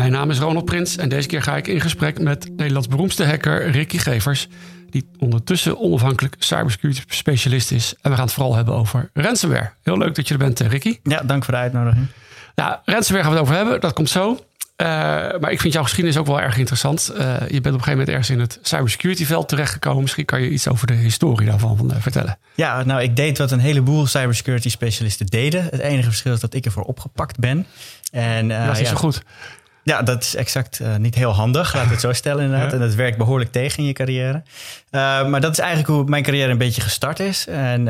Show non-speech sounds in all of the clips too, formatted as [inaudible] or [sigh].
Mijn naam is Ronald Prins en deze keer ga ik in gesprek met Nederlands beroemdste hacker Ricky Gevers. Die ondertussen onafhankelijk cybersecurity specialist is. En we gaan het vooral hebben over ransomware. Heel leuk dat je er bent, eh, Ricky. Ja, dank voor de uitnodiging. Ja, ransomware gaan we het over hebben. Dat komt zo. Uh, maar ik vind jouw geschiedenis ook wel erg interessant. Uh, je bent op een gegeven moment ergens in het cybersecurity veld terechtgekomen. Misschien kan je iets over de historie daarvan van, uh, vertellen. Ja, nou ik deed wat een heleboel cybersecurity specialisten deden. Het enige verschil is dat ik ervoor opgepakt ben. En, dat is ja, zo goed. Ja, dat is exact niet heel handig, laat het zo stellen inderdaad. Ja. En dat werkt behoorlijk tegen in je carrière. maar dat is eigenlijk hoe mijn carrière een beetje gestart is. En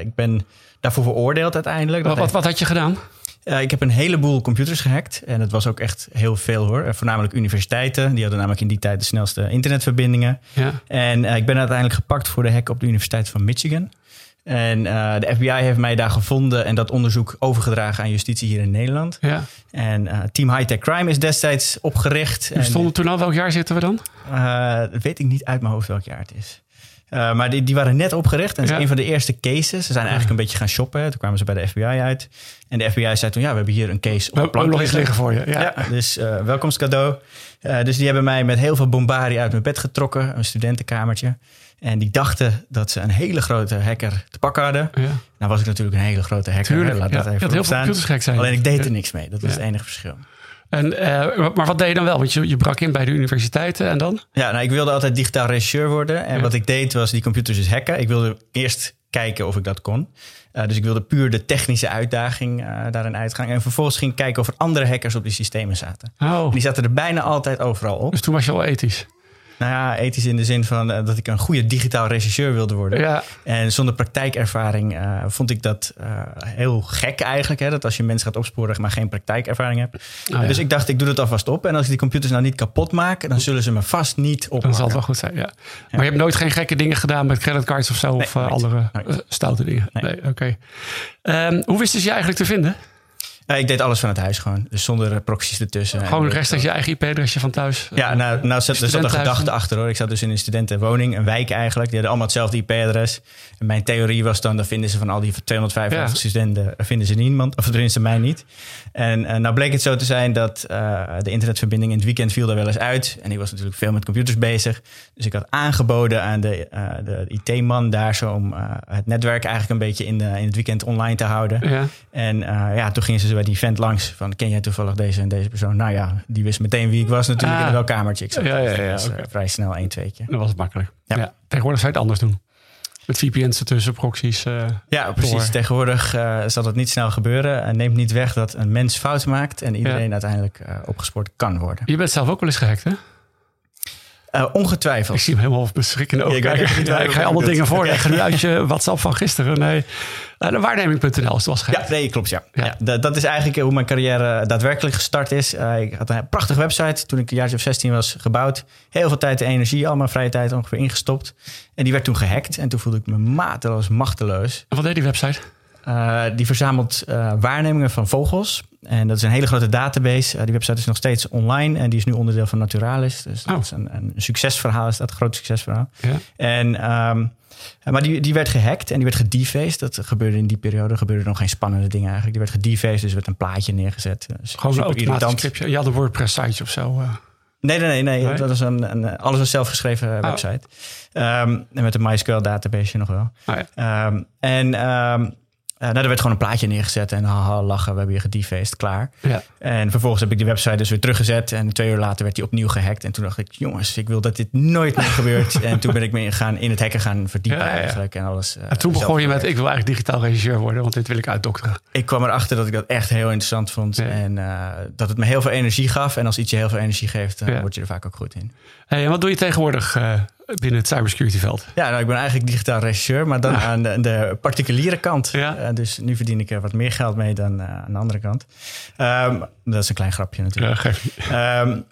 ik ben daarvoor veroordeeld uiteindelijk. Wat, wat, wat had je gedaan? Ik heb een heleboel computers gehackt. En het was ook echt heel veel hoor. Voornamelijk universiteiten. Die hadden namelijk in die tijd de snelste internetverbindingen. Ja. En ik ben uiteindelijk gepakt voor de hack op de Universiteit van Michigan. En de FBI heeft mij daar gevonden en dat onderzoek overgedragen aan justitie hier in Nederland. Ja. En Team High Tech Crime is destijds opgericht. We stonden toen al, welk jaar zitten we dan? dat weet ik niet uit mijn hoofd welk jaar het is. Maar die, die waren net opgericht. En het is een van de eerste cases. Ze zijn eigenlijk een beetje gaan shoppen. Toen kwamen ze bij de FBI uit. En de FBI zei toen, ja, we hebben hier een case op plank nog eens liggen voor je. Ja, ja dus welkomstcadeau. Dus die hebben mij met heel veel bombardie uit mijn bed getrokken. Een studentenkamertje. En die dachten dat ze een hele grote hacker te pakken hadden. Ja. Nou was ik natuurlijk een hele grote hacker. Tuurlijk, Laat ja. dat even heel staan. zijn. Alleen ik deed er niks mee. Dat was het enige verschil. En, uh, maar wat deed je dan wel? Want je, je brak in bij de universiteiten en dan? Ja, nou, ik wilde altijd digitaal regisseur worden. En wat ik deed was die computers dus hacken. Ik wilde eerst kijken of ik dat kon. Uh, dus ik wilde puur de technische uitdaging uh, daarin uitgaan. En vervolgens ging ik kijken of er andere hackers op die systemen zaten. Oh. En die zaten er bijna altijd overal op. Dus toen was je al ethisch? Nou ja, ethisch in de zin van uh, dat ik een goede digitaal regisseur wilde worden. Ja. En zonder praktijkervaring uh, vond ik dat uh, heel gek eigenlijk. Hè, dat als je mensen gaat opsporen, maar geen praktijkervaring hebt. Oh, ja. Dus ik dacht, ik doe het alvast op. En als ik die computers nou niet kapot maak, dan zullen ze me vast niet opmaken. Dan zal het wel goed zijn, ja. Maar je hebt nooit geen gekke dingen gedaan met creditcards of zo? Nee, of andere stoute dingen? Nee. nee Oké. Okay. Um, hoe wisten ze je eigenlijk te vinden? Uh, ik deed alles van het huis gewoon. Dus zonder uh, proxies ertussen. Gewoon rechtstreeks je eigen IP-adresje van thuis? Ja, nou, nou zat, er zat een gedachte achter hoor. Ik zat dus in een studentenwoning, een wijk eigenlijk. Die hadden allemaal hetzelfde IP-adres. En mijn theorie was dan, dan vinden ze van al die 255 ja. studenten, vinden ze niemand. Of tenminste mij niet. En uh, nou bleek het zo te zijn dat de internetverbinding in het weekend viel daar wel eens uit. En ik was natuurlijk veel met computers bezig. Dus ik had aangeboden aan de, de IT-man daar zo om het netwerk eigenlijk een beetje in, de, in het weekend online te houden. Ja. En ja, toen gingen ze bij die vent langs van ken jij toevallig deze en deze persoon? Nou ja, die wist meteen wie ik was natuurlijk ah. in welk kamertje ik zat. Ja, ja, ja, dus, okay. uh, vrij snel één tweetje. Dat was het makkelijk. Ja. ja. Tegenwoordig zou je het anders doen. Met VPN's ertussen, proxies. Uh, ja, precies. Door. Tegenwoordig uh, zal dat niet snel gebeuren. En neemt niet weg dat een mens fout maakt en iedereen uiteindelijk opgespoord kan worden. Je bent zelf ook wel eens gehackt, hè? Uh, ongetwijfeld. Ik zie hem helemaal beschrikken ook. Ja, ik, ik, ik ga je allemaal dingen voorleggen nu uit je WhatsApp van gisteren. Nee, uh, de waarneming.nl was gehackt. Ja, nee, klopt. Ja. Ja. ja dat, is eigenlijk hoe mijn carrière daadwerkelijk gestart is. Uh, ik had een prachtige website toen ik een jaar of 16 was gebouwd. Heel veel tijd en energie, al mijn vrije tijd ongeveer ingestopt. En die werd toen gehackt. En toen voelde ik me mateloos machteloos. En wat deed die website? Die verzamelt waarnemingen van vogels. En dat is een hele grote database. Uh, die website is nog steeds online en die is nu onderdeel van Naturalis. Dus dat oh. is een, een, succesverhaal, is dat een groot succesverhaal. Ja. En, um, maar die, die werd gehackt en die werd gedefaced. Dat gebeurde in die periode. gebeurde nog geen spannende dingen eigenlijk. Die werd gedefaced, dus er werd een plaatje neergezet. Dus Gewoon een automatisch scriptje. Je had een WordPress site of zo. uh. Nee, nee, nee, nee, nee. Dat is een, een alles een zelfgeschreven oh. website. Um, en met een MySQL database nog wel. Oh, ja. um, en Uh, nou, er werd gewoon een plaatje neergezet en haha, lachen, we hebben je gedefaced, klaar. Ja. En vervolgens heb ik die website dus weer teruggezet en twee uur later werd die opnieuw gehackt. En toen dacht ik, jongens, ik wil dat dit nooit meer gebeurt. [laughs] en toen ben ik me gaan, in het hacken gaan verdiepen ja, ja. eigenlijk en alles. Uh, en toen begon je met, ik wil eigenlijk digitaal regisseur worden, want dit wil ik uitdokteren. Ik kwam erachter dat ik dat echt heel interessant vond en uh, dat het me heel veel energie gaf. En als iets je heel veel energie geeft, dan word je er vaak ook goed in. Hey, en wat doe je tegenwoordig binnen het cybersecurity veld? Ja, nou, ik ben eigenlijk digitaal regisseur, maar dan ja. aan de, de, particuliere kant. Ja. Uh, dus nu verdien ik er wat meer geld mee dan uh, aan de andere kant. Um, dat is een klein grapje natuurlijk. Ja, um,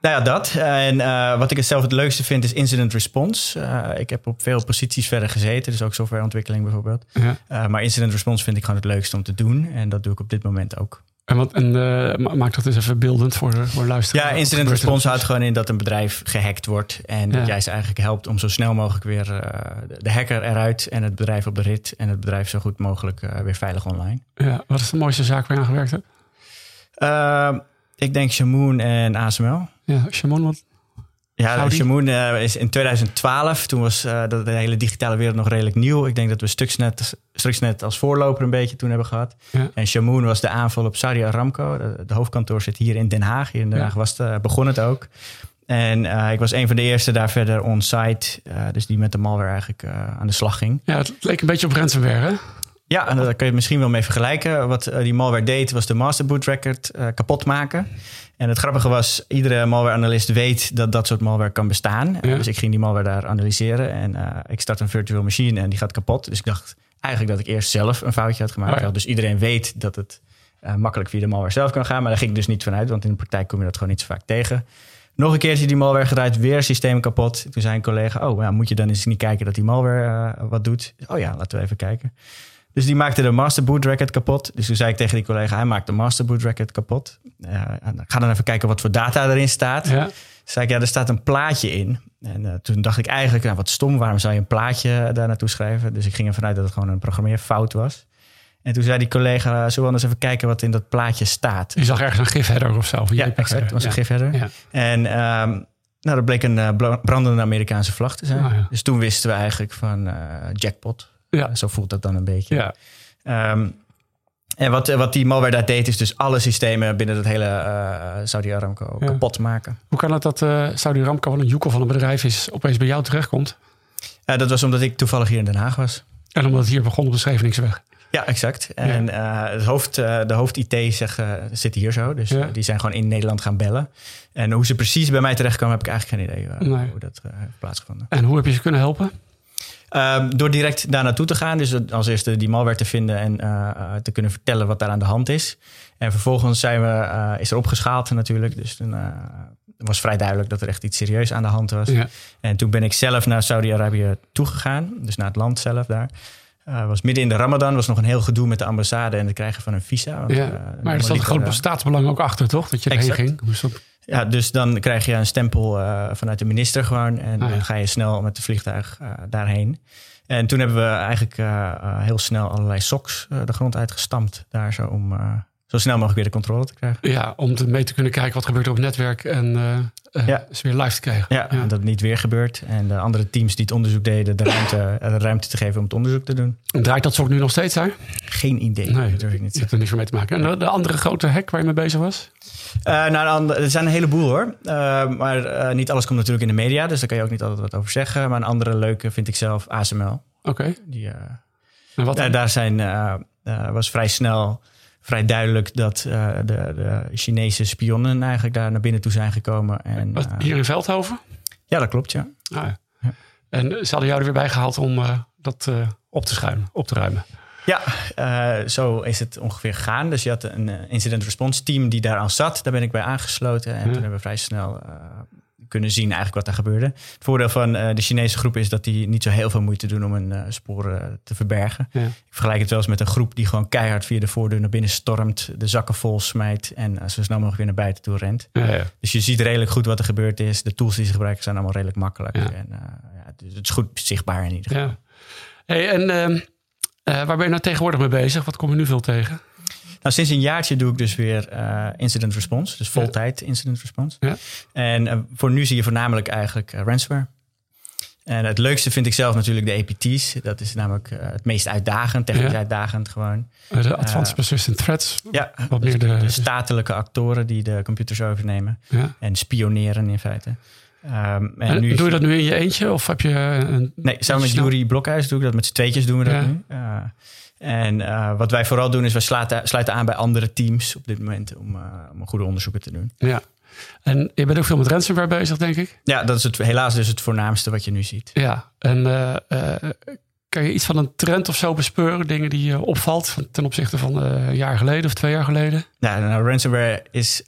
Nou ja, dat. En uh, wat ik zelf het leukste vind is incident response. Ik heb op veel posities verder gezeten, dus ook softwareontwikkeling bijvoorbeeld. Ja. Maar incident response vind ik gewoon het leukste om te doen. En dat doe ik op dit moment ook. En, wat, en maak dat eens even beeldend voor, voor luisteren. Ja, incident response houdt gewoon in dat een bedrijf gehackt wordt. En dat jij ze eigenlijk helpt om zo snel mogelijk weer de hacker eruit en het bedrijf op de rit. En het bedrijf zo goed mogelijk weer veilig online. Ja, wat is de mooiste zaak waar je aan gewerkt hebt? ik denk Shamoon en ASML. Ja, Shamoon, wat? Ja, Shamoon uh, is in 2012. Toen was uh, de, hele digitale wereld nog redelijk nieuw. Ik denk dat we Stuxnet, Stuxnet als voorloper een beetje toen hebben gehad. Ja. En Shamoon was de aanval op Saudi Aramco. De, hoofdkantoor zit hier in Den Haag. Hier in Den Haag was het, begon het ook. En uh, ik was een van de eerste daar verder on-site. dus die met de malware eigenlijk aan de slag ging. Ja, het leek een beetje op ransomware, hè? Ja, en daar kun je het misschien wel mee vergelijken. Wat die malware deed, was de master boot record kapot maken. En het grappige was, iedere malware-analyst weet dat dat soort malware kan bestaan. Dus ik ging die malware daar analyseren. En uh, ik start een virtual machine en die gaat kapot. Dus ik dacht eigenlijk dat ik eerst zelf een foutje had gemaakt. Oh dus iedereen weet dat het uh, makkelijk via de malware zelf kan gaan. Maar daar ging ik dus niet vanuit, want in de praktijk kom je dat gewoon niet zo vaak tegen. Nog een keertje die malware gedraaid, weer systeem kapot. Toen zei een collega, oh ja, moet je dan eens niet kijken dat die malware wat doet? Oh ja, laten we even kijken. Dus die maakte de master boot record kapot. Dus toen zei ik tegen die collega, hij maakt de master boot record kapot. Uh, ga dan even kijken wat voor data erin staat. Ja. zei ik, ja, er staat een plaatje in. En uh, toen dacht ik eigenlijk, nou, wat stom, waarom zou je een plaatje daar naartoe schrijven? Dus ik ging ervan uit dat het gewoon een programmeerfout was. En toen zei die collega, zullen we anders even kijken wat in dat plaatje staat? Je zag ergens een gifheader of zo? Of ja, exact, het was een gifheader. Ja. En um, nou, dat bleek een brandende Amerikaanse vlag te zijn. Oh. Dus toen wisten we eigenlijk van jackpot. Ja. Zo voelt dat dan een beetje. Ja. Um, en wat, wat die malware daar deed, is dus alle systemen binnen dat hele uh, Saudi Aramco kapot maken. Hoe kan het dat uh, Saudi Aramco, wat een joekel van een bedrijf is, opeens bij jou terechtkomt? Uh, dat was omdat ik toevallig hier in Den Haag was. En omdat het hier begon op de Scheveningsweg. Ja, exact. En ja. het hoofd, de hoofd-IT zit hier zo. Dus die zijn gewoon in Nederland gaan bellen. En hoe ze precies bij mij terechtkomen, heb ik eigenlijk geen idee nee. hoe dat heeft plaatsgevonden. En hoe heb je ze kunnen helpen? Um, door direct daar naartoe te gaan. Dus als eerste die malware te vinden en uh, te kunnen vertellen wat daar aan de hand is. En vervolgens zijn we, uh, is er opgeschaald natuurlijk. Dus toen was vrij duidelijk dat er echt iets serieus aan de hand was. Ja. En toen ben ik zelf naar Saudi-Arabië toegegaan. Dus naar het land zelf daar. Uh, was midden in de Ramadan, was nog een heel gedoe met de ambassade en het krijgen van een visa. Want, ja, maar er zat een groot staatsbelang ook achter, toch? Dat je erheen ging. Dus ja, dus dan krijg je een stempel uh, vanuit de minister gewoon. En ah, dan ga je snel met de vliegtuig uh, daarheen. En toen hebben we eigenlijk uh, heel snel allerlei soks de grond uitgestampt. Daar zo om zo snel mogelijk weer de controle te krijgen. Ja, om mee te kunnen kijken wat gebeurt er op het netwerk en uh, ja. weer live te krijgen. Ja, En dat het niet weer gebeurt. En de andere teams die het onderzoek deden, de ruimte, [laughs] de ruimte te geven om het onderzoek te doen. Draait dat sok nu nog steeds daar? Geen idee. Nee, dat durf ik niet te er niks mee te maken. En de, andere grote hack waar je mee bezig was? Uh, nou, er zijn een heleboel hoor. Uh, maar niet alles komt natuurlijk in de media, dus daar kan je ook niet altijd wat over zeggen. Maar een andere leuke vind ik zelf ASML. Oké. Die, en wat daar zijn, was vrij snel vrij duidelijk dat uh, de, de, Chinese spionnen eigenlijk daar naar binnen toe zijn gekomen. En, Was hier in Veldhoven? Ja, dat klopt, ja. Ah, ja. ja. En ze hadden jou er weer bij gehaald om uh, dat op te schuimen, op te ruimen. Ja, zo is het ongeveer gegaan. Dus je had een incident response team die daar aan zat. Daar ben ik bij aangesloten. En toen hebben we vrij snel kunnen zien eigenlijk wat daar gebeurde. Het voordeel van uh, de Chinese groep is dat die niet zo heel veel moeite doen om hun uh, sporen te verbergen. Ja. Ik vergelijk het wel eens met een groep die gewoon keihard via de voordeur naar binnen stormt, de zakken vol smijt en zo snel mogelijk weer naar buiten toe rent. Ja, dus je ziet redelijk goed wat er gebeurd is. De tools die ze gebruiken zijn allemaal redelijk makkelijk. En, ja, dus het is goed zichtbaar in ieder geval. Hey, en ehm, waar ben je nou tegenwoordig mee bezig? Wat kom je nu veel tegen? Nou, sinds een jaartje doe ik dus weer uh, incident response. Dus voltijd ja. incident response. Ja. En uh, voor nu zie je voornamelijk eigenlijk uh, ransomware. En het leukste vind ik zelf natuurlijk de APT's. Dat is namelijk het meest uitdagend, technisch ja. uitdagend gewoon. De Advanced Persistent Threats. Ja, wat meer de, de statelijke actoren die de computers overnemen. En spioneren in feite. Um, en, en nu doe je dat nu in je eentje? Of heb je een, nee, samen met Jury Blokhuis doe ik dat. Met z'n tweetjes doen we dat nu. En uh, wat wij vooral doen is we sluiten, sluiten aan bij andere teams op dit moment om, uh, om goede onderzoeken te doen. Ja. En je bent ook veel met ransomware bezig, denk ik? Ja, dat is het, helaas dus het voornaamste wat je nu ziet. Ja, en uh, kan je iets van een trend of zo bespeuren? Dingen die je opvalt ten opzichte van een jaar geleden of twee jaar geleden? Ja, nou, ransomware is,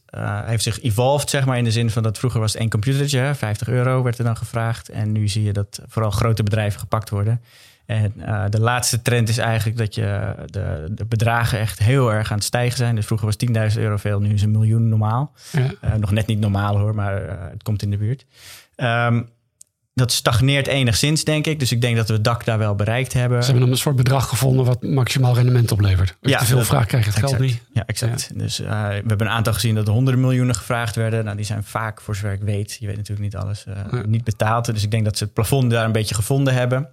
heeft zich evolved, zeg maar, in de zin van dat vroeger was het één computertje, 50 euro werd er dan gevraagd. En nu zie je dat vooral grote bedrijven gepakt worden. En uh, de laatste trend is eigenlijk dat je de, de, bedragen echt heel erg aan het stijgen zijn. Dus vroeger was 10.000 euro veel, nu is een miljoen normaal. Ja. Uh, nog net niet normaal hoor, maar uh, het komt in de buurt. Um, dat stagneert enigszins, denk ik. Dus ik denk dat we het dak daar wel bereikt hebben. Ze hebben een soort bedrag gevonden wat maximaal rendement oplevert. Als ja, te veel vraag krijg je het geld niet. Ja, exact. Dus uh, we hebben een aantal gezien dat er honderden miljoenen gevraagd werden. Nou, die zijn vaak, voor zover ik weet, je weet natuurlijk niet alles, uh, niet betaald. Dus ik denk dat ze het plafond daar een beetje gevonden hebben.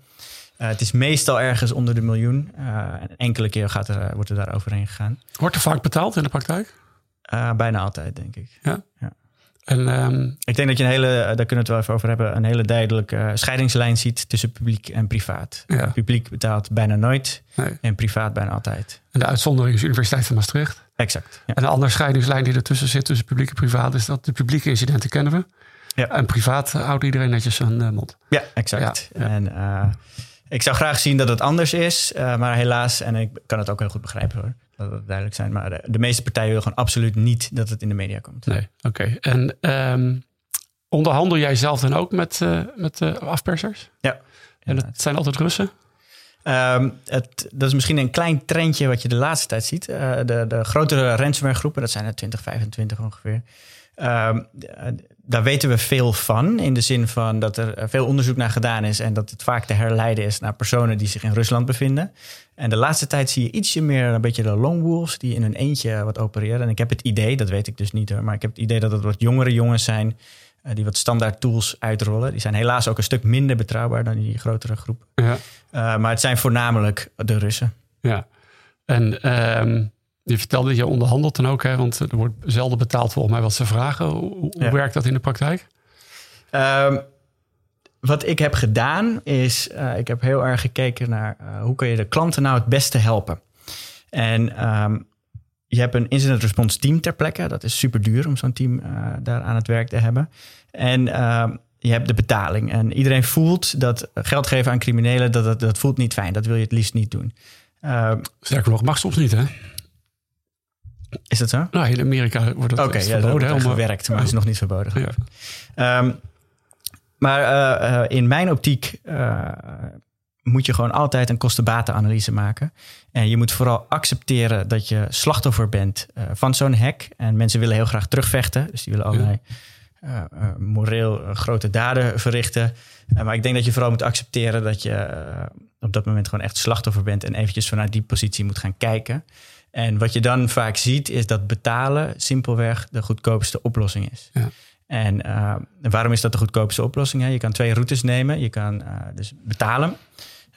Uh, het is meestal ergens onder de miljoen. en enkele keer gaat er, wordt er daar overheen gegaan. Wordt er vaak betaald in de praktijk? bijna altijd, denk ik. Ja? ja. En, um, ik denk dat je een hele, daar kunnen we het wel even over hebben, een hele duidelijke scheidingslijn ziet tussen publiek en privaat. Ja. Publiek betaalt bijna nooit nee. en privaat bijna altijd. En de uitzondering is de Universiteit van Maastricht. Exact. Ja. En de andere scheidingslijn die ertussen zit tussen publiek en privaat is dat de publieke incidenten kennen we. Ja. En privaat houdt iedereen netjes zijn mond. Ja, exact. En ik zou graag zien dat het anders is, uh, maar helaas, en ik kan het ook heel goed begrijpen hoor dat het duidelijk zijn. Maar de, meeste partijen willen gewoon absoluut niet dat het in de media komt. Nee, oké. En um, onderhandel jij zelf dan ook met, uh, met uh, afpersers? Ja. En het zijn altijd Russen? Um, het, dat is misschien een klein trendje wat je de laatste tijd ziet. Uh, de, de grotere ransomware groepen, dat zijn er 20, 25 ongeveer. Um, daar weten we veel van. In de zin van dat er veel onderzoek naar gedaan is. En dat het vaak te herleiden is naar personen die zich in Rusland bevinden. En de laatste tijd zie je ietsje meer een beetje de lone wolves die in hun eentje wat opereren. En ik heb het idee, dat weet ik dus niet hoor, maar ik heb het idee dat het wat jongere jongens zijn uh, die wat standaard tools uitrollen. Die zijn helaas ook een stuk minder betrouwbaar dan die grotere groep. Ja. Uh, maar het zijn voornamelijk de Russen. Ja, en um, je vertelde dat je onderhandelt dan ook, hè? want er wordt zelden betaald volgens mij wat ze vragen. Hoe, ja. werkt dat in de praktijk? Um, wat ik heb gedaan is, uh, ik heb heel erg gekeken naar uh, hoe kun je de klanten nou het beste helpen. En um, je hebt een incident response team ter plekke. Dat is super duur om zo'n team uh, daar aan het werk te hebben. En uh, je hebt de betaling. En iedereen voelt dat geld geven aan criminelen, dat, dat, dat voelt niet fijn. Dat wil je het liefst niet doen. Sterker nog, mag soms niet, hè? Is dat zo? Nou, in Amerika wordt het okay, ja, verboden. Oké, gewerkt, maar oh. is nog niet verboden. Ja. Um, maar uh, uh, in mijn optiek uh, moet je gewoon altijd een kostenbatenanalyse maken. En je moet vooral accepteren dat je slachtoffer bent van zo'n hack. En mensen willen heel graag terugvechten. Dus die willen allerlei moreel grote daden verrichten. maar ik denk dat je vooral moet accepteren dat je op dat moment gewoon echt slachtoffer bent. En eventjes vanuit die positie moet gaan kijken. En wat je dan vaak ziet is dat betalen simpelweg de goedkoopste oplossing is. Ja. En uh, waarom is dat de goedkoopste oplossing? Hè? Je kan twee routes nemen. Je kan uh, dus betalen.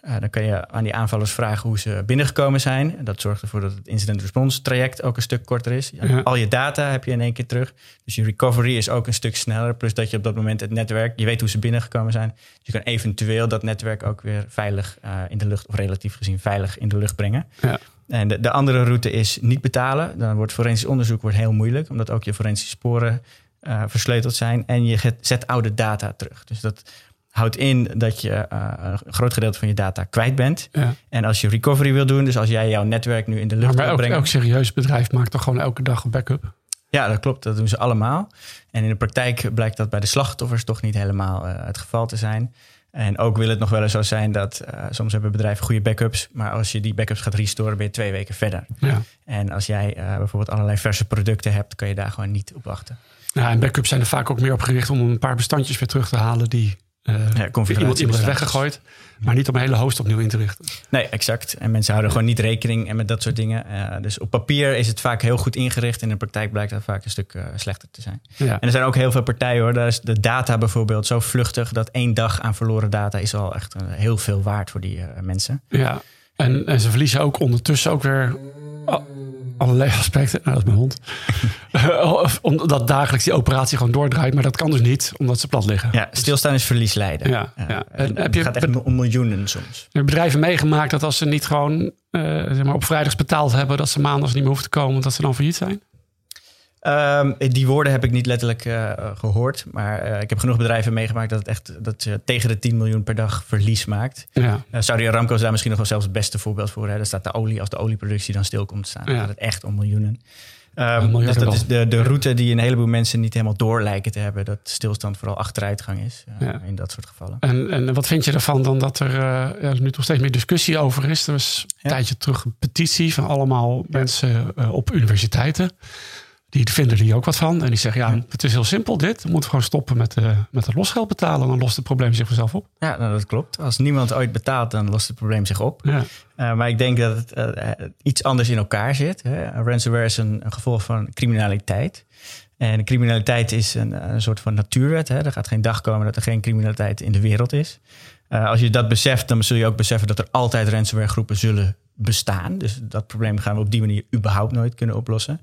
Uh, dan kan je aan die aanvallers vragen hoe ze binnengekomen zijn. En dat zorgt ervoor dat het incident response traject ook een stuk korter is. Ja. Al je data heb je in één keer terug. Dus je recovery is ook een stuk sneller. Plus dat je op dat moment het netwerk, je weet hoe ze binnengekomen zijn. Dus je kan eventueel dat netwerk ook weer veilig in de lucht, of relatief gezien veilig in de lucht brengen. Ja. En de, de, andere route is niet betalen. Dan wordt forensisch onderzoek wordt heel moeilijk, omdat ook je forensische sporen uh, versleuteld zijn. En je zet oude data terug. Dus dat houdt in dat je uh, een groot gedeelte van je data kwijt bent. Ja. En als je recovery wil doen, dus als jij jouw netwerk nu in de lucht wil brengen. Elk serieus bedrijf maakt toch gewoon elke dag een backup? Ja, dat klopt. Dat doen ze allemaal. En in de praktijk blijkt dat bij de slachtoffers toch niet helemaal uh, het geval te zijn. En ook wil het nog wel eens zo zijn dat uh, soms hebben bedrijven goede backups, maar als je die backups gaat restoren, ben je twee weken verder. Ja. En als jij uh, bijvoorbeeld allerlei verse producten hebt, kan je daar gewoon niet op wachten. Ja, en backups zijn er vaak ook meer op gericht om een paar bestandjes weer terug te halen die uh, ja, iemand, iemand weggegooid. Maar niet om een hele host opnieuw in te richten. Nee, exact. En mensen houden gewoon niet rekening met dat soort dingen. Uh, dus op papier is het vaak heel goed ingericht. In de praktijk blijkt dat vaak een stuk uh, slechter te zijn. Ja. En er zijn ook heel veel partijen hoor. Daar is de data bijvoorbeeld zo vluchtig dat één dag aan verloren data is al echt heel veel waard voor die mensen. Ja, en, en ze verliezen ook ondertussen ook weer allerlei [laughs] aspecten. Nou, dat is mijn hond. [laughs] omdat dagelijks die operatie gewoon doordraait. Maar dat kan dus niet, omdat ze plat liggen. Ja, stilstaan is verlies leiden. Ja, ja. En heb je, het gaat echt om miljoenen soms. Heb bedrijven meegemaakt dat als ze niet gewoon uh, zeg maar op vrijdags betaald hebben... dat ze maandags niet meer hoeven te komen, dat ze dan failliet zijn? Um, die woorden heb ik niet letterlijk uh, gehoord. Maar uh, ik heb genoeg bedrijven meegemaakt dat het echt dat je tegen de 10 miljoen per dag verlies maakt. Ja. Uh, Saudi Aramco is daar misschien nog wel zelfs het beste voorbeeld voor. Hè. Daar staat de olie, als de olieproductie dan stil komt te staan, ja. gaat het echt om miljoenen. Um, dat, dat is de, de route die een heleboel mensen niet helemaal door lijken te hebben. Dat stilstand vooral achteruitgang is ja. in dat soort gevallen. En, en wat vind je ervan dan dat er ja, nu toch steeds meer discussie over is? Er was een tijdje terug een petitie van allemaal mensen op universiteiten. Die vinden er ook wat van. En die zeggen, ja, het is heel simpel dit. We moeten gewoon stoppen met, uh, met het losgeld betalen. Dan lost het probleem zich vanzelf op. Ja, nou, dat klopt. Als niemand ooit betaalt, dan lost het probleem zich op. Ja. Uh, maar ik denk dat het uh, iets anders in elkaar zit. Hè. Ransomware is een, een, gevolg van criminaliteit. En criminaliteit is een, een soort van natuurwet. Hè. Er gaat geen dag komen dat er geen criminaliteit in de wereld is. als je dat beseft, dan zul je ook beseffen dat er altijd ransomware groepen zullen bestaan. Dus dat probleem gaan we op die manier überhaupt nooit kunnen oplossen.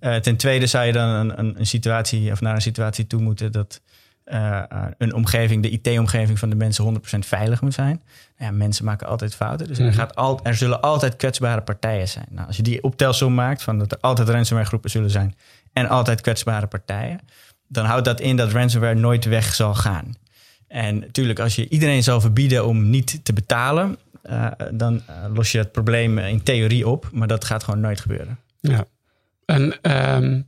Uh, ten tweede zou je dan een, een, een, situatie of naar een situatie toe moeten dat uh, een omgeving, de IT-omgeving van de mensen 100% veilig moet zijn. Ja, mensen maken altijd fouten. Dus er, mhm. gaat al, er zullen altijd kwetsbare partijen zijn. Nou, als je die optelsom maakt van dat er altijd ransomware groepen zullen zijn en altijd kwetsbare partijen, dan houdt dat in dat ransomware nooit weg zal gaan. En natuurlijk, als je iedereen zal verbieden om niet te betalen, uh, dan los je het probleem in theorie op, maar dat gaat gewoon nooit gebeuren. Ja. En um,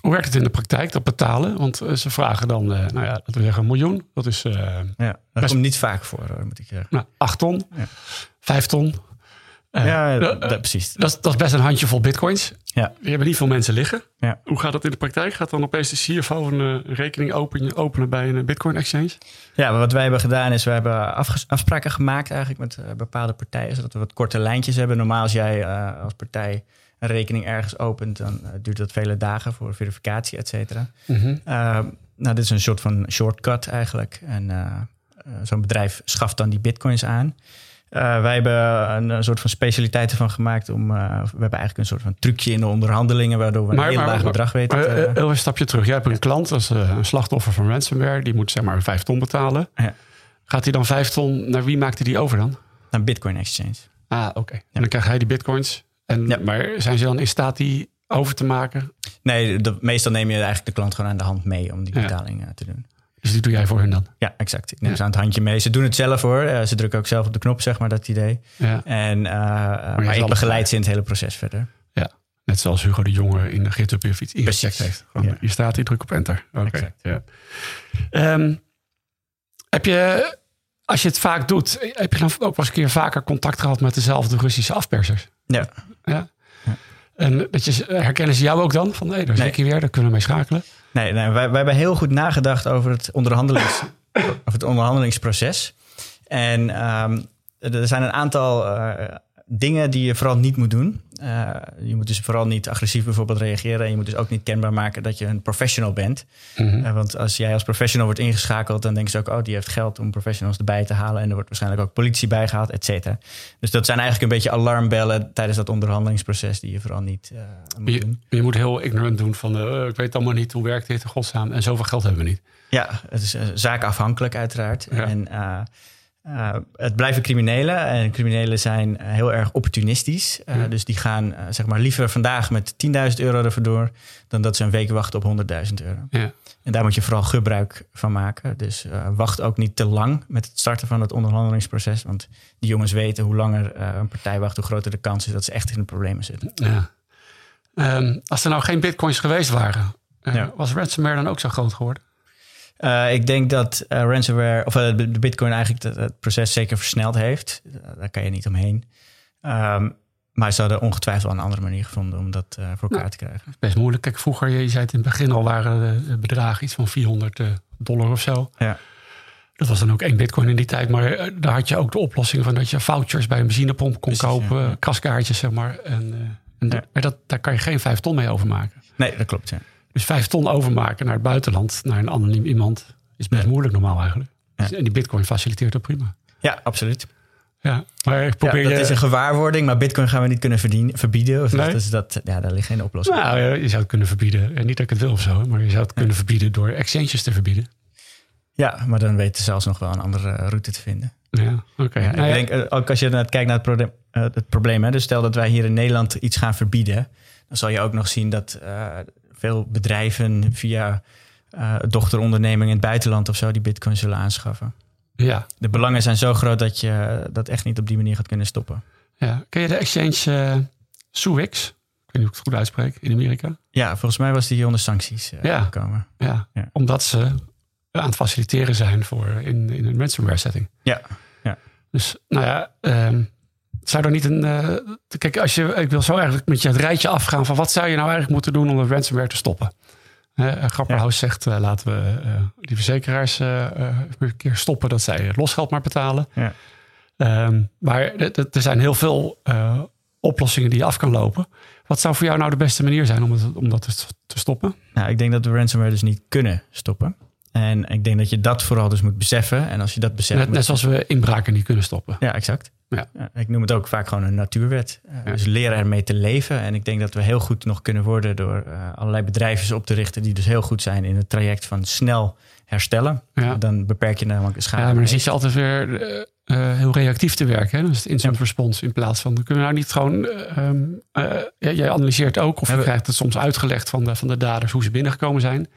hoe werkt het in de praktijk, dat betalen? Want uh, ze vragen dan, uh, nou ja, laten we zeggen een miljoen. Dat is... Uh, ja, dat best... komt niet vaak voor, moet ik zeggen. Nou, acht ton, ja. vijf ton. ja, dat, precies. Dat, dat, is best een handjevol bitcoins. Ja. We hebben niet veel mensen liggen. Ja. Hoe gaat dat in de praktijk? Gaat dan opeens de CFO een rekening openen, openen bij een bitcoin exchange? Ja, wat wij hebben gedaan is, we hebben afspraken gemaakt eigenlijk met bepaalde partijen. Zodat we wat korte lijntjes hebben. Normaal als jij als partij een rekening ergens opent, dan uh, duurt dat vele dagen voor verificatie, et cetera. Mm -hmm. uh, nou, dit is een soort van shortcut eigenlijk. En uh, zo'n bedrijf schaft dan die bitcoins aan. wij hebben een, soort van specialiteit ervan gemaakt om. we hebben eigenlijk een soort van trucje in de onderhandelingen, waardoor we een heel laag bedrag weten. Maar, een stapje terug. Jij hebt een klant, dat is een slachtoffer van ransomware, die moet zeg maar vijf ton betalen. Ja. Gaat hij dan vijf ton, naar wie maakt hij die over dan? Naar Bitcoin Exchange. Ah, oké. En dan krijgt hij die bitcoins. En, ja. Maar zijn ze dan in staat die over te maken? Nee, de, meestal neem je eigenlijk de klant gewoon aan de hand mee om die betaling ja. te doen. Dus die doe jij voor hen dan? Ja, exact. Ik neem ze aan het handje mee. Ze doen het zelf hoor. Uh, ze drukken ook zelf op de knop, zeg maar, dat idee. Ja. En, uh, maar, maar ik begeleid ze in het hele proces verder. Ja, net zoals Hugo de Jonge in de GitHub of iets ingecheckt heeft. Gewoon, Je staat hier, druk op enter. Oké. Okay. Ja. Um, heb je, als je het vaak doet, heb je dan ook wel eens een keer vaker contact gehad met dezelfde Russische afpersers? Ja. ja. En dat je, herkennen ze jou ook dan? Van nee, daar zit nee. weer, daar kunnen we mee schakelen. Nee, nee wij, wij hebben heel goed nagedacht over het, onderhandelings, [coughs] over het onderhandelingsproces. En um, er zijn een aantal uh, dingen die je vooral niet moet doen. Uh, je moet dus vooral niet agressief bijvoorbeeld reageren. En je moet dus ook niet kenbaar maken dat je een professional bent. Mm -hmm. uh, want als jij als professional wordt ingeschakeld, dan denken ze ook, oh, die heeft geld om professionals erbij te halen. En er wordt waarschijnlijk ook politie bijgehaald, et cetera. Dus dat zijn eigenlijk een beetje alarmbellen tijdens dat onderhandelingsproces die je vooral niet uh, moet je, doen. Je moet heel ignorant doen van, ik weet allemaal niet, hoe werkt dit, godsnaam. En zoveel geld hebben we niet. Ja, het is zaakafhankelijk uiteraard. Ja. En uh, het blijven criminelen en criminelen zijn heel erg opportunistisch. Uh, mm. Dus die gaan uh, zeg maar liever vandaag met 10.000 euro ervoor door dan dat ze een week wachten op 100.000 euro. Ja. En daar moet je vooral gebruik van maken. Dus wacht ook niet te lang met het starten van het onderhandelingsproces. Want die jongens weten hoe langer een partij wacht, hoe groter de kans is dat ze echt in de problemen zitten. Ja. Um, als er nou geen bitcoins geweest waren, ja. was ransomware dan ook zo groot geworden? Uh, ik denk dat uh, ransomware, of uh, de Bitcoin eigenlijk het, het, proces zeker versneld heeft. daar kan je niet omheen. Um, maar ze hadden ongetwijfeld een andere manier gevonden om dat voor elkaar te krijgen. Best moeilijk. Kijk, vroeger, je zei het in het begin al, waren de bedragen iets van 400 dollar of zo. Ja. Dat was dan ook één bitcoin in die tijd. Maar daar had je ook de oplossing van dat je vouchers bij een benzinepomp kon Precies, kopen. Ja. Kaskaartjes, zeg maar. En, en ja. dat, daar kan je geen vijf ton mee overmaken. Nee, dat klopt, ja. Dus vijf ton overmaken naar het buitenland, naar een anoniem iemand, is best moeilijk normaal eigenlijk. Ja. En die bitcoin faciliteert dat prima. Ja, absoluut. Ja, maar ik probeer ja, dat is een gewaarwording, maar bitcoin gaan we niet kunnen verdienen, verbieden. Of nee? dus dat, ja, daar ligt geen oplossing. Nou, je zou het kunnen verbieden. En niet dat ik het wil of zo, maar je zou het kunnen verbieden door exchanges te verbieden. Ja, maar dan weten ze zelfs nog wel een andere route te vinden. Ja, oké. Okay. Ja, nou, ik denk, ook als je kijkt naar het probleem, het probleem hè, dus stel dat wij hier in Nederland iets gaan verbieden, dan zal je ook nog zien dat uh, veel bedrijven via dochterondernemingen in het buitenland of zo die bitcoin zullen aanschaffen. Ja. De belangen zijn zo groot dat je dat echt niet op die manier gaat kunnen stoppen. Ja. Ken je de exchange uh, Suix? Ik weet niet of ik het goed uitspreek, in Amerika. Ja, volgens mij was die onder sancties uh, ja. gekomen. Ja. ja. omdat ze aan het faciliteren zijn voor in, in een ransomware setting. Ja. ja. Dus nou ja, um, zou er niet een. Uh, kijk, als je, ik wil zo eigenlijk met je het rijtje afgaan van wat zou je nou eigenlijk moeten doen om de ransomware te stoppen? Uh, Grapperhaus zegt, uh, laten we uh, die verzekeraars een keer stoppen dat zij losgeld maar betalen. Ja. Um, maar er zijn heel veel oplossingen die je af kan lopen. Wat zou voor jou nou de beste manier zijn om, het, om dat te stoppen? Nou, ik denk dat we ransomware dus niet kunnen stoppen. En ik denk dat je dat vooral dus moet beseffen. En als je dat beseft... Net, net zoals we inbraken niet kunnen stoppen. Ja, exact. Ja. Ik noem het ook vaak gewoon een natuurwet. Uh, Dus leren ermee te leven. En ik denk dat we heel goed nog kunnen worden door uh, allerlei bedrijven op te richten die dus heel goed zijn in het traject van snel herstellen. Ja. Dan beperk je namelijk de schade. Ja, maar dan zit je altijd weer uh, heel reactief te werken. Hè? Dus het instant response in plaats van... kunnen we nou niet gewoon... Um, jij analyseert ook of je krijgt het soms uitgelegd van de, van de daders hoe ze binnengekomen zijn.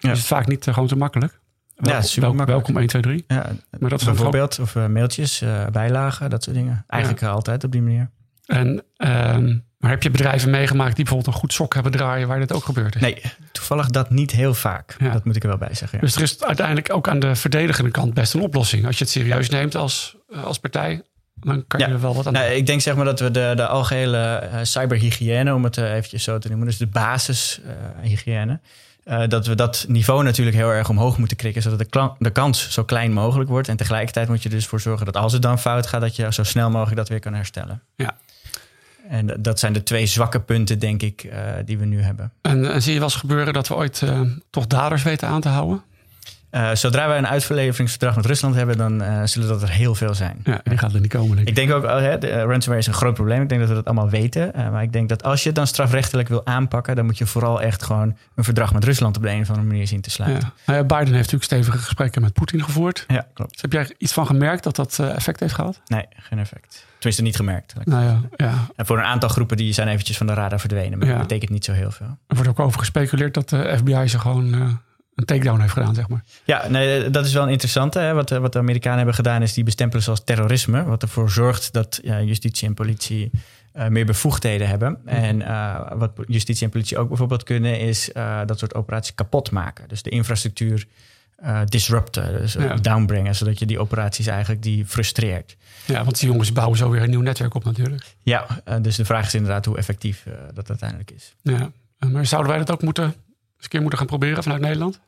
Is het vaak niet gewoon te makkelijk. Ja, super welkom, welkom 1, 2, 3. Ja, maar dat bijvoorbeeld, of uh, mailtjes, uh, bijlagen, dat soort dingen. Eigenlijk ja. altijd op die manier. En, um, maar heb je bedrijven meegemaakt die bijvoorbeeld een goed sok hebben draaien waar dit ook gebeurd is? Nee, toevallig dat niet heel vaak. Ja. Dat moet ik er wel bij zeggen. Dus er is uiteindelijk ook aan de verdedigende kant best een oplossing. Als je het serieus neemt als, als partij, dan kan je er wel wat aan nou, Ik denk zeg maar dat we de, de algehele uh, cyberhygiëne, om het eventjes zo te noemen, dus de basishygiëne, uh, dat we dat niveau natuurlijk heel erg omhoog moeten krikken, zodat de, de, kans zo klein mogelijk wordt. En tegelijkertijd moet je dus voor zorgen dat als het dan fout gaat, dat je zo snel mogelijk dat weer kan herstellen. Ja. En dat zijn de twee zwakke punten, denk ik, uh, die we nu hebben. En, en, zie je wel eens gebeuren dat we ooit uh, toch daders weten aan te houden? Uh, zodra wij een uitleveringsverdrag met Rusland hebben, dan uh, zullen dat er heel veel zijn. Ja, die gaat er niet komen. Denk ik. ik denk ook, uh, de, ransomware is een groot probleem. Ik denk dat we dat allemaal weten. maar ik denk dat als je het dan strafrechtelijk wil aanpakken, dan moet je vooral echt gewoon een verdrag met Rusland op de een of andere manier zien te sluiten. Ja. Nou Biden heeft natuurlijk stevige gesprekken met Poetin gevoerd. Ja, klopt. Dus heb jij iets van gemerkt dat dat effect heeft gehad? Nee, geen effect. Tenminste, niet gemerkt. Nou ja, ja. En voor een aantal groepen die zijn eventjes van de radar verdwenen. Maar ja. dat betekent niet zo heel veel. Er wordt ook over gespeculeerd dat de FBI ze gewoon een takedown heeft gedaan, zeg maar. Ja, nee, dat is wel een interessante. Hè. Wat, wat de Amerikanen hebben gedaan is die bestempelen als terrorisme. Wat ervoor zorgt dat ja, justitie en politie uh, meer bevoegdheden hebben. Mm. En uh, wat justitie en politie ook bijvoorbeeld kunnen... is uh, dat soort operaties kapot maken. Dus de infrastructuur disrupten, dus ja. downbrengen... zodat je die operaties eigenlijk die frustreert. Ja, want die jongens bouwen zo weer een nieuw netwerk op natuurlijk. Ja, dus de vraag is inderdaad hoe effectief dat uiteindelijk is. Ja, maar zouden wij dat ook moeten een keer moeten gaan proberen vanuit Nederland?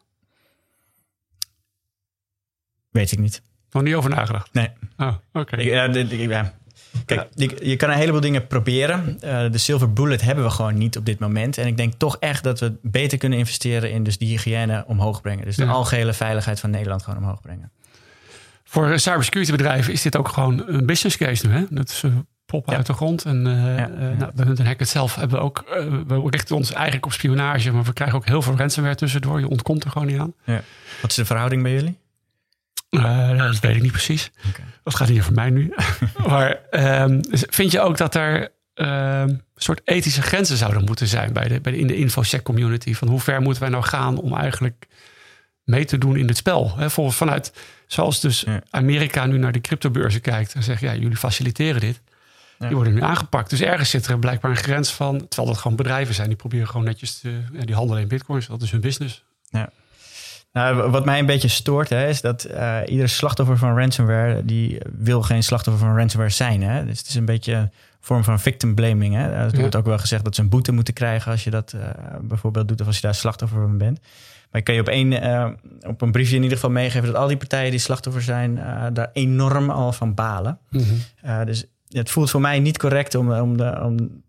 Weet ik niet. Nog niet over nagedacht? Nee. Oh, oké. Okay. Kijk, ja. je, je, kan een heleboel dingen proberen. Uh, de silver bullet hebben we gewoon niet op dit moment. En ik denk toch echt dat we beter kunnen investeren in dus die hygiëne omhoog brengen. Dus de ja. algehele veiligheid van Nederland gewoon omhoog brengen. Voor cybersecurity bedrijven is dit ook gewoon een business case nu. Hè? Dat is poppen ja. uit de grond. En uh, nou, Hunt Hack zelf hebben we ook... Uh, we richten ons eigenlijk op spionage... maar we krijgen ook heel veel ransomware tussendoor. Je ontkomt er gewoon niet aan. Ja. Wat is de verhouding bij jullie? dat weet ik niet precies. Okay. Dat gaat hier voor mij nu. [laughs] maar um, vind je ook dat er een soort ethische grenzen zouden moeten zijn... Bij de, bij de, in de infosec community? Van hoe ver moeten wij nou gaan om eigenlijk mee te doen in het spel? He, volgens vanuit... Zoals dus Amerika nu naar de cryptobeurzen kijkt... en zegt, ja, jullie faciliteren dit... Ja. Die worden nu aangepakt. Dus ergens zit er blijkbaar een grens van. Terwijl dat gewoon bedrijven zijn. Die proberen gewoon netjes te, ja, die handelen in bitcoins. Dat is hun business. Ja. Nou, wat mij een beetje stoort, hè, is dat uh, iedere slachtoffer van ransomware, die wil geen slachtoffer van ransomware zijn. Hè? Dus het is een beetje een vorm van victim blaming. Hè? Er wordt ja. ook wel gezegd dat ze een boete moeten krijgen als je dat uh, bijvoorbeeld doet of als je daar slachtoffer van bent. Maar ik kan je op, één, uh, op een briefje in ieder geval meegeven dat al die partijen die slachtoffer zijn, daar enorm al van balen. Mm -hmm. dus het voelt voor mij niet correct om, om, de, om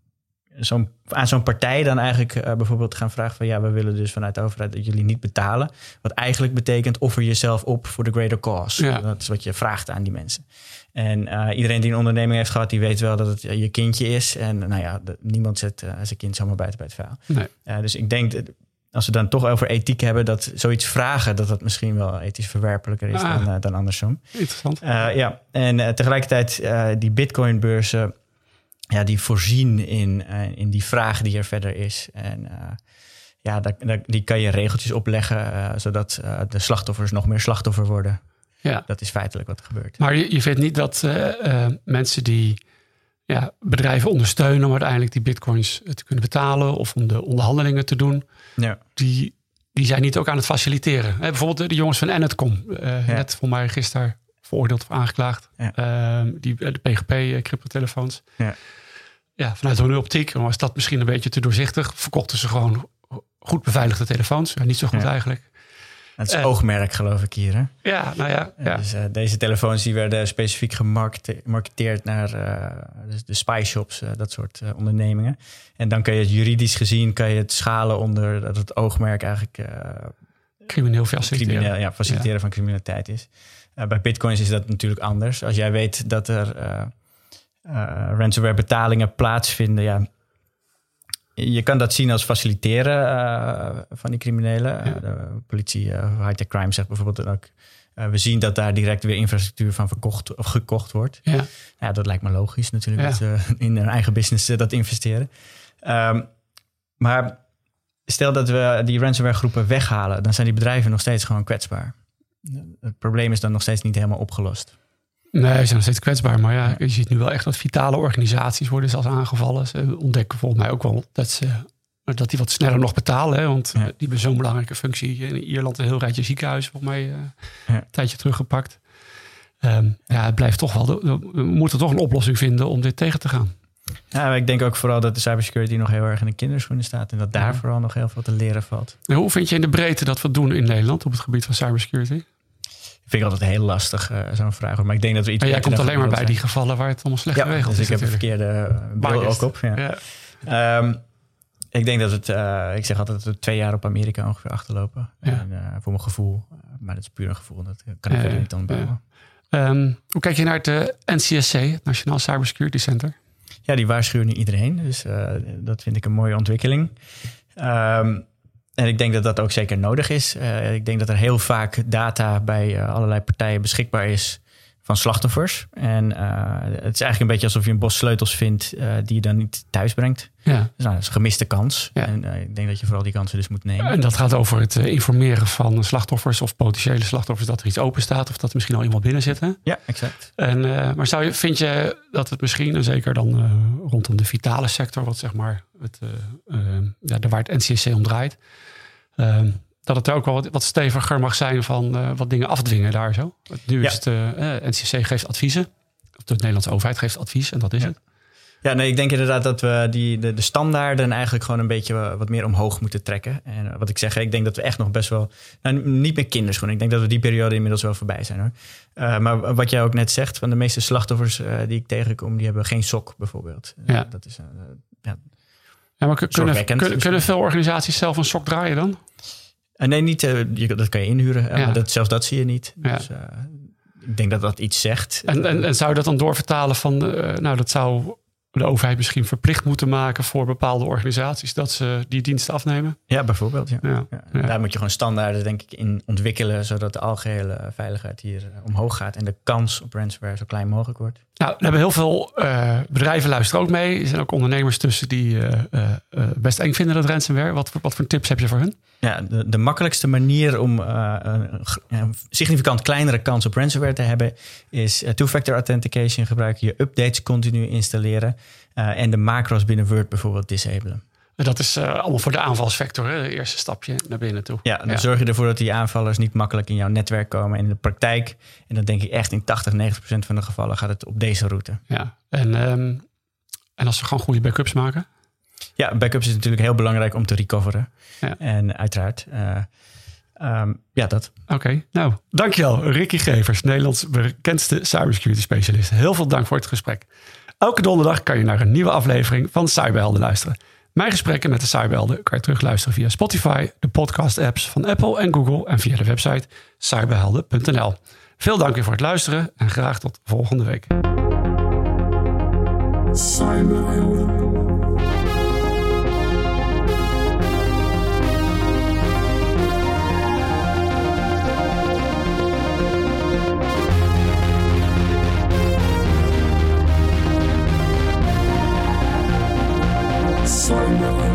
aan zo'n partij dan eigenlijk uh, bijvoorbeeld te gaan vragen van ja, we willen dus vanuit de overheid dat jullie niet betalen. Wat eigenlijk betekent offer jezelf op voor de greater cause. Ja. Dat is wat je vraagt aan die mensen. En uh, iedereen die een onderneming heeft gehad, die weet wel dat het je kindje is. En nou ja, de, niemand zet uh, zijn kind zomaar buiten bij het vuil. Nee. dus ik denk, als we dan toch over ethiek hebben, dat zoiets vragen, dat dat misschien wel ethisch verwerpelijker is ah, dan, dan andersom. Interessant. ja, en tegelijkertijd die bitcoinbeurzen ja, die voorzien in, in die vraag die er verder is. En ja, daar, die kan je regeltjes opleggen, zodat de slachtoffers nog meer slachtoffer worden. Ja. Dat is feitelijk wat er gebeurt. Maar je, je vindt niet dat mensen die ja, bedrijven ondersteunen om uiteindelijk die bitcoins te kunnen betalen of om de onderhandelingen te doen, ja. die, die zijn niet ook aan het faciliteren. bijvoorbeeld de jongens van Enetcom, uh, net voor mij gisteren veroordeeld of aangeklaagd. Ja. Ehm, die, de PGP-cryptotelefoons. Eh, ja. ja, vanuit hun optiek was dat misschien een beetje te doorzichtig. Verkochten ze gewoon goed beveiligde telefoons. Ja, niet zo goed eigenlijk. Het is uh, oogmerk, geloof ik hier. Hè? Ja, nou ja. ja. Dus, uh, deze telefoons die werden specifiek gemarketeerd naar uh, de spy shops, dat soort ondernemingen. En dan kan je het juridisch gezien kan je het schalen onder dat het oogmerk eigenlijk crimineel faciliteren. Crimineel, ja, faciliteren van criminaliteit is. bij bitcoins is dat natuurlijk anders. Als jij weet dat er ransomware betalingen plaatsvinden, ja, je kan dat zien als faciliteren uh, van die criminelen. Ja. de politie, uh, high-tech crime zegt bijvoorbeeld ook... Uh, we zien dat daar direct weer infrastructuur van verkocht of gekocht wordt. Ja. ja dat lijkt me logisch natuurlijk, dat ze [laughs] in hun eigen business dat investeren. Um, maar stel dat we die ransomware groepen weghalen... dan zijn die bedrijven nog steeds gewoon kwetsbaar. Het probleem is dan nog steeds niet helemaal opgelost. Nee, ze zijn nog steeds kwetsbaar. Maar ja, je ziet nu wel echt dat vitale organisaties worden zelfs aangevallen. Ze ontdekken volgens mij ook wel dat, ze, dat die wat sneller nog betalen. Hè? Want die hebben zo'n belangrijke functie. In Ierland een heel rijtje ziekenhuis volgens mij uh, een tijdje teruggepakt. Um, ja, het blijft toch wel. We moeten toch een oplossing vinden om dit tegen te gaan. Ja, ik denk ook vooral dat de cybersecurity nog heel erg in de kinderschoenen staat. En dat daar vooral nog heel veel te leren valt. En hoe vind je in de breedte dat we doen in Nederland op het gebied van cybersecurity? Vind ik altijd heel lastig, uh, zo'n vraag. Maar ik denk dat we iets. Maar jij komt alleen maar bij die gevallen waar het allemaal slecht ja, geregeld dus is. ik heb een verkeerde bril ook op. Ja. ja. Um, ik denk dat het, uh, ik zeg altijd dat we twee jaar op Amerika ongeveer achterlopen. Ja. En, uh, voor mijn gevoel. maar dat is puur een gevoel. Dat kan ik verder niet dan bouwen. Um, hoe kijk je naar het NCSC, Nationaal Cybersecurity Center? Ja, die waarschuwen nu iedereen. Dus dat vind ik een mooie ontwikkeling. Um, en ik denk dat dat ook zeker nodig is. Uh, ik denk dat er heel vaak data bij uh, allerlei partijen beschikbaar is van slachtoffers. En uh, het is eigenlijk een beetje alsof je een bos sleutels vindt die je dan niet thuis brengt. Ja. Dus nou, dat is een gemiste kans. Ja. En ik denk dat je vooral die kansen dus moet nemen. En dat gaat over het informeren van slachtoffers of potentiële slachtoffers dat er iets open staat of dat er misschien al iemand binnen zit. Hè? Ja, exact. En, maar zou je, vind je dat het misschien, en zeker dan rondom de vitale sector, wat zeg maar het, ja, waar het NCSC om draait, Ehm, dat het ook wel wat, wat, steviger mag zijn van uh, wat dingen afdwingen daar zo. Nu is het, uh, eh, NCC geeft adviezen. Of de Nederlandse overheid geeft advies en dat is het. Ja, nee, ik denk inderdaad dat we die, de, de standaarden eigenlijk gewoon een beetje wat meer omhoog moeten trekken. En wat ik zeg, ik denk dat we echt nog best wel, nou, niet meer kinderschoenen. Ik denk dat we die periode inmiddels wel voorbij zijn hoor. Uh, maar wat jij ook net zegt, van de meeste slachtoffers die ik tegenkom, die hebben geen sok bijvoorbeeld. Ja. dat is, ja, ja, maar kunnen, kunnen, kunnen, veel organisaties zelf een sok draaien dan? Uh, nee, niet, uh, dat kan je inhuren. Ja. Maar dat, zelfs dat zie je niet. Dus, uh, ik denk dat dat iets zegt. En, en, en zou je dat dan doorvertalen van... nou, dat zou de overheid misschien verplicht moeten maken voor bepaalde organisaties dat ze die diensten afnemen? Ja, bijvoorbeeld. Ja. ja, ja. Daar moet je gewoon standaarden denk ik in ontwikkelen, zodat de algehele veiligheid hier eh, omhoog gaat en de kans op ransomware zo klein mogelijk wordt. Nou, we hebben heel veel uh, bedrijven luisteren ook mee. Er zijn ook ondernemers tussen die uh, uh, best eng vinden dat ransomware. Wat, wat voor tips heb je voor hun? Ja, de, de makkelijkste manier om een, een, significant kleinere kans op ransomware te hebben, is two-factor authentication gebruiken. Je updates continu installeren en de macro's binnen Word bijvoorbeeld disabelen. Dat is uh, allemaal voor de aanvalsvector, hè? het eerste stapje naar binnen toe. Ja, dan zorg je ervoor dat die aanvallers niet makkelijk in jouw netwerk komen. En in de praktijk, en dan denk ik echt in 80, 90 procent van de gevallen gaat het op deze route. Ja, en, um, en als ze gewoon goede backups maken? Ja, backups is natuurlijk heel belangrijk om te recoveren. Ja. En uiteraard, uh, um, ja, dat. Oké, okay. nou, dankjewel Ricky Gevers, Nederlands bekendste cybersecurity specialist. Heel veel dank voor het gesprek. Elke donderdag kan je naar een nieuwe aflevering van Cyberhelden luisteren. Mijn gesprekken met de Cyberhelden kan je terugluisteren via Spotify, de podcast-apps van Apple en Google en via de website cyberhelden.nl. Veel dank weer voor het luisteren en graag tot volgende week. Summer.